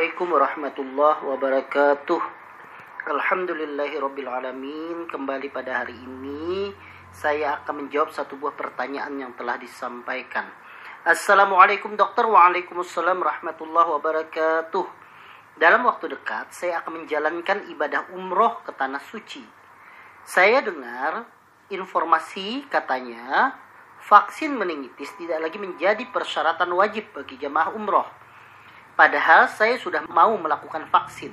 Assalamualaikum warahmatullahi wabarakatuh. Alhamdulillahirrabbilalamin. Kembali pada hari ini saya akan menjawab satu buah pertanyaan yang telah disampaikan. Assalamualaikum dokter. Waalaikumsalam warahmatullahi wabarakatuh. Dalam waktu dekat saya akan menjalankan ibadah umroh ke tanah suci. Saya dengar informasi katanya vaksin meningitis tidak lagi menjadi persyaratan wajib bagi jemaah umroh. Padahal saya sudah mau melakukan vaksin.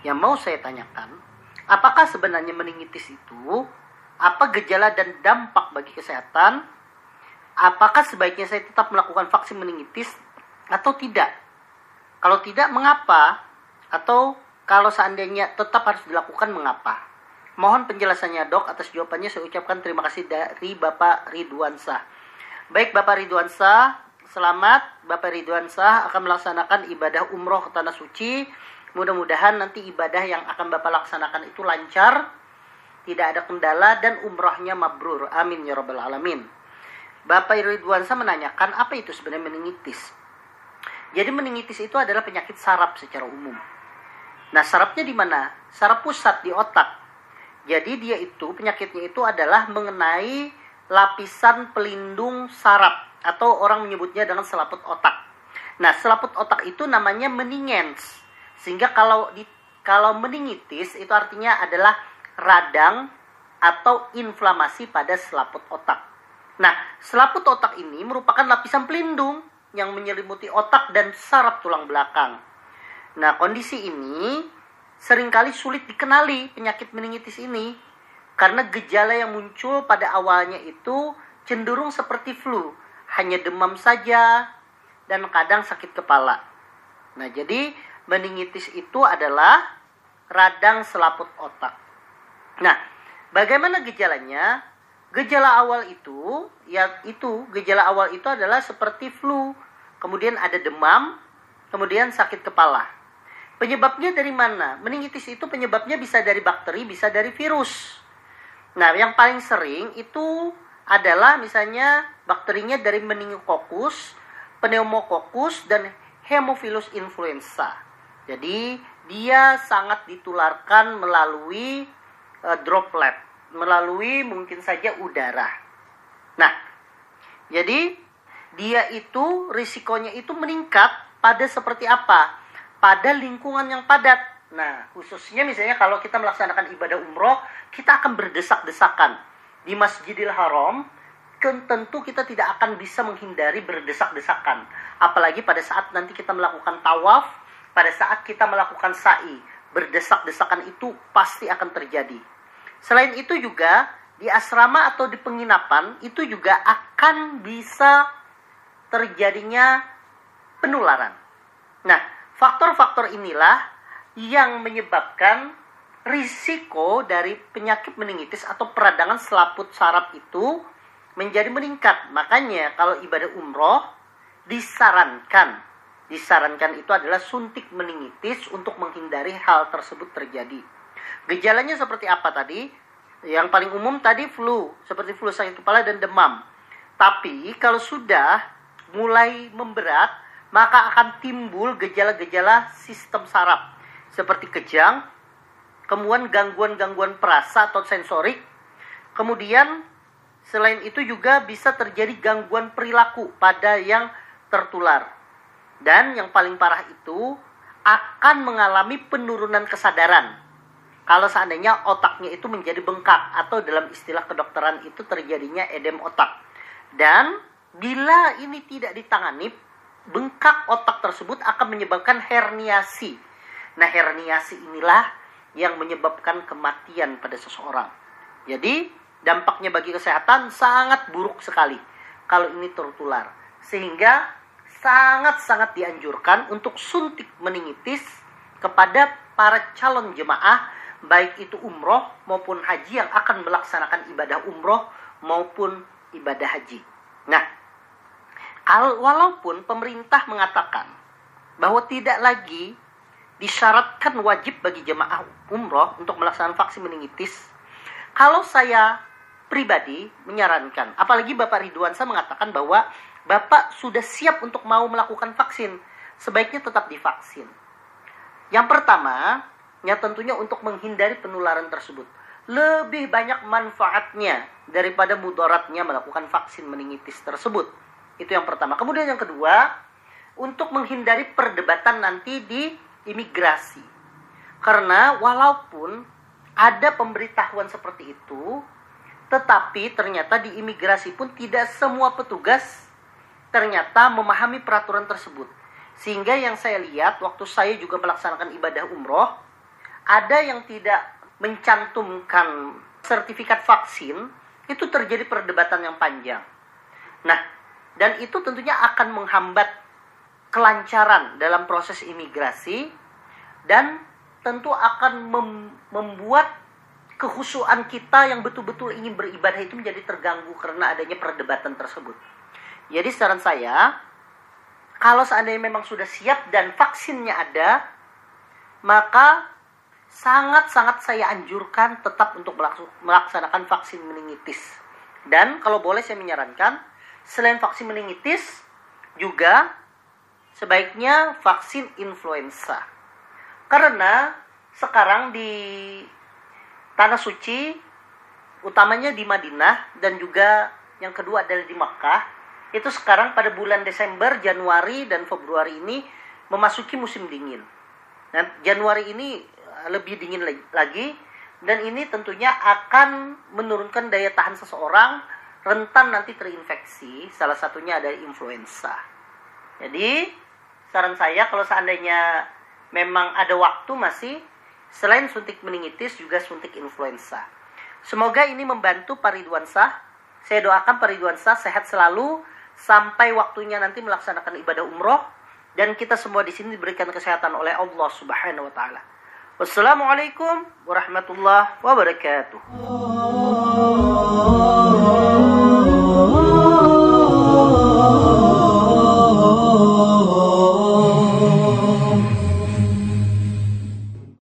Yang mau saya tanyakan, apakah sebenarnya meningitis itu apa gejala dan dampak bagi kesehatan? Apakah sebaiknya saya tetap melakukan vaksin meningitis atau tidak? Kalau tidak, mengapa? Atau kalau seandainya tetap harus dilakukan, mengapa? Mohon penjelasannya dok atas jawabannya saya ucapkan terima kasih dari Bapak Ridwan Sah. Baik Bapak Ridwan Sah, selamat Bapak Ridwan Sah akan melaksanakan ibadah umroh ke Tanah Suci Mudah-mudahan nanti ibadah yang akan Bapak laksanakan itu lancar, tidak ada kendala dan umrohnya mabrur. Amin ya rabbal alamin. Bapak Ridwansa menanyakan apa itu sebenarnya meningitis. Jadi meningitis itu adalah penyakit saraf secara umum. Nah, sarafnya di mana? Saraf pusat di otak. Jadi dia itu penyakitnya itu adalah mengenai lapisan pelindung saraf atau orang menyebutnya dengan selaput otak. Nah, selaput otak itu namanya meningens. Sehingga kalau di kalau meningitis itu artinya adalah radang atau inflamasi pada selaput otak. Nah, selaput otak ini merupakan lapisan pelindung yang menyelimuti otak dan saraf tulang belakang. Nah, kondisi ini sering kali sulit dikenali penyakit meningitis ini karena gejala yang muncul pada awalnya itu cenderung seperti flu, hanya demam saja dan kadang sakit kepala. Nah, jadi meningitis itu adalah radang selaput otak. Nah, bagaimana gejalanya? Gejala awal itu, ya itu, gejala awal itu adalah seperti flu, kemudian ada demam, kemudian sakit kepala. Penyebabnya dari mana? Meningitis itu penyebabnya bisa dari bakteri, bisa dari virus. Nah, yang paling sering itu adalah misalnya bakterinya dari meningococcus, pneumococcus, dan hemophilus influenza. Jadi dia sangat ditularkan melalui uh, droplet, melalui mungkin saja udara. Nah, jadi dia itu risikonya itu meningkat pada seperti apa? Pada lingkungan yang padat. Nah, khususnya misalnya kalau kita melaksanakan ibadah umroh, kita akan berdesak-desakan di Masjidil Haram. Kan tentu kita tidak akan bisa menghindari berdesak-desakan, apalagi pada saat nanti kita melakukan tawaf pada saat kita melakukan sa'i, berdesak-desakan itu pasti akan terjadi. Selain itu juga di asrama atau di penginapan itu juga akan bisa terjadinya penularan. Nah, faktor-faktor inilah yang menyebabkan risiko dari penyakit meningitis atau peradangan selaput saraf itu menjadi meningkat. Makanya kalau ibadah umroh disarankan disarankan itu adalah suntik meningitis untuk menghindari hal tersebut terjadi. Gejalanya seperti apa tadi? Yang paling umum tadi flu, seperti flu sakit kepala dan demam. Tapi kalau sudah mulai memberat, maka akan timbul gejala-gejala sistem saraf seperti kejang, kemudian gangguan-gangguan perasa atau sensorik, kemudian selain itu juga bisa terjadi gangguan perilaku pada yang tertular dan yang paling parah itu akan mengalami penurunan kesadaran. Kalau seandainya otaknya itu menjadi bengkak atau dalam istilah kedokteran itu terjadinya edem otak. Dan bila ini tidak ditangani, bengkak otak tersebut akan menyebabkan herniasi. Nah, herniasi inilah yang menyebabkan kematian pada seseorang. Jadi, dampaknya bagi kesehatan sangat buruk sekali kalau ini tertular. Sehingga sangat-sangat dianjurkan untuk suntik meningitis kepada para calon jemaah baik itu umroh maupun haji yang akan melaksanakan ibadah umroh maupun ibadah haji. Nah, walaupun pemerintah mengatakan bahwa tidak lagi disyaratkan wajib bagi jemaah umroh untuk melaksanakan vaksin meningitis, kalau saya pribadi menyarankan, apalagi Bapak Ridwan saya mengatakan bahwa Bapak sudah siap untuk mau melakukan vaksin, sebaiknya tetap divaksin. Yang pertama, ya tentunya untuk menghindari penularan tersebut. Lebih banyak manfaatnya daripada mudaratnya melakukan vaksin meningitis tersebut. Itu yang pertama. Kemudian yang kedua, untuk menghindari perdebatan nanti di imigrasi. Karena walaupun ada pemberitahuan seperti itu, tetapi ternyata di imigrasi pun tidak semua petugas ternyata memahami peraturan tersebut. Sehingga yang saya lihat waktu saya juga melaksanakan ibadah umroh, ada yang tidak mencantumkan sertifikat vaksin, itu terjadi perdebatan yang panjang. Nah, dan itu tentunya akan menghambat kelancaran dalam proses imigrasi dan tentu akan mem membuat kehusuan kita yang betul-betul ingin beribadah itu menjadi terganggu karena adanya perdebatan tersebut. Jadi saran saya, kalau seandainya memang sudah siap dan vaksinnya ada, maka sangat-sangat saya anjurkan tetap untuk melaksanakan vaksin meningitis. Dan kalau boleh saya menyarankan, selain vaksin meningitis, juga sebaiknya vaksin influenza. Karena sekarang di tanah suci, utamanya di Madinah dan juga yang kedua adalah di Makkah, itu sekarang pada bulan Desember, Januari dan Februari ini memasuki musim dingin. Dan Januari ini eh, lebih dingin lagi dan ini tentunya akan menurunkan daya tahan seseorang rentan nanti terinfeksi, salah satunya adalah influenza. Jadi, saran saya kalau seandainya memang ada waktu masih selain suntik meningitis juga suntik influenza. Semoga ini membantu Pak Ridwan. Saya doakan Pak Ridwan sehat selalu sampai waktunya nanti melaksanakan ibadah umroh dan kita semua di sini diberikan kesehatan oleh Allah Subhanahu wa taala. Wassalamualaikum warahmatullahi wabarakatuh.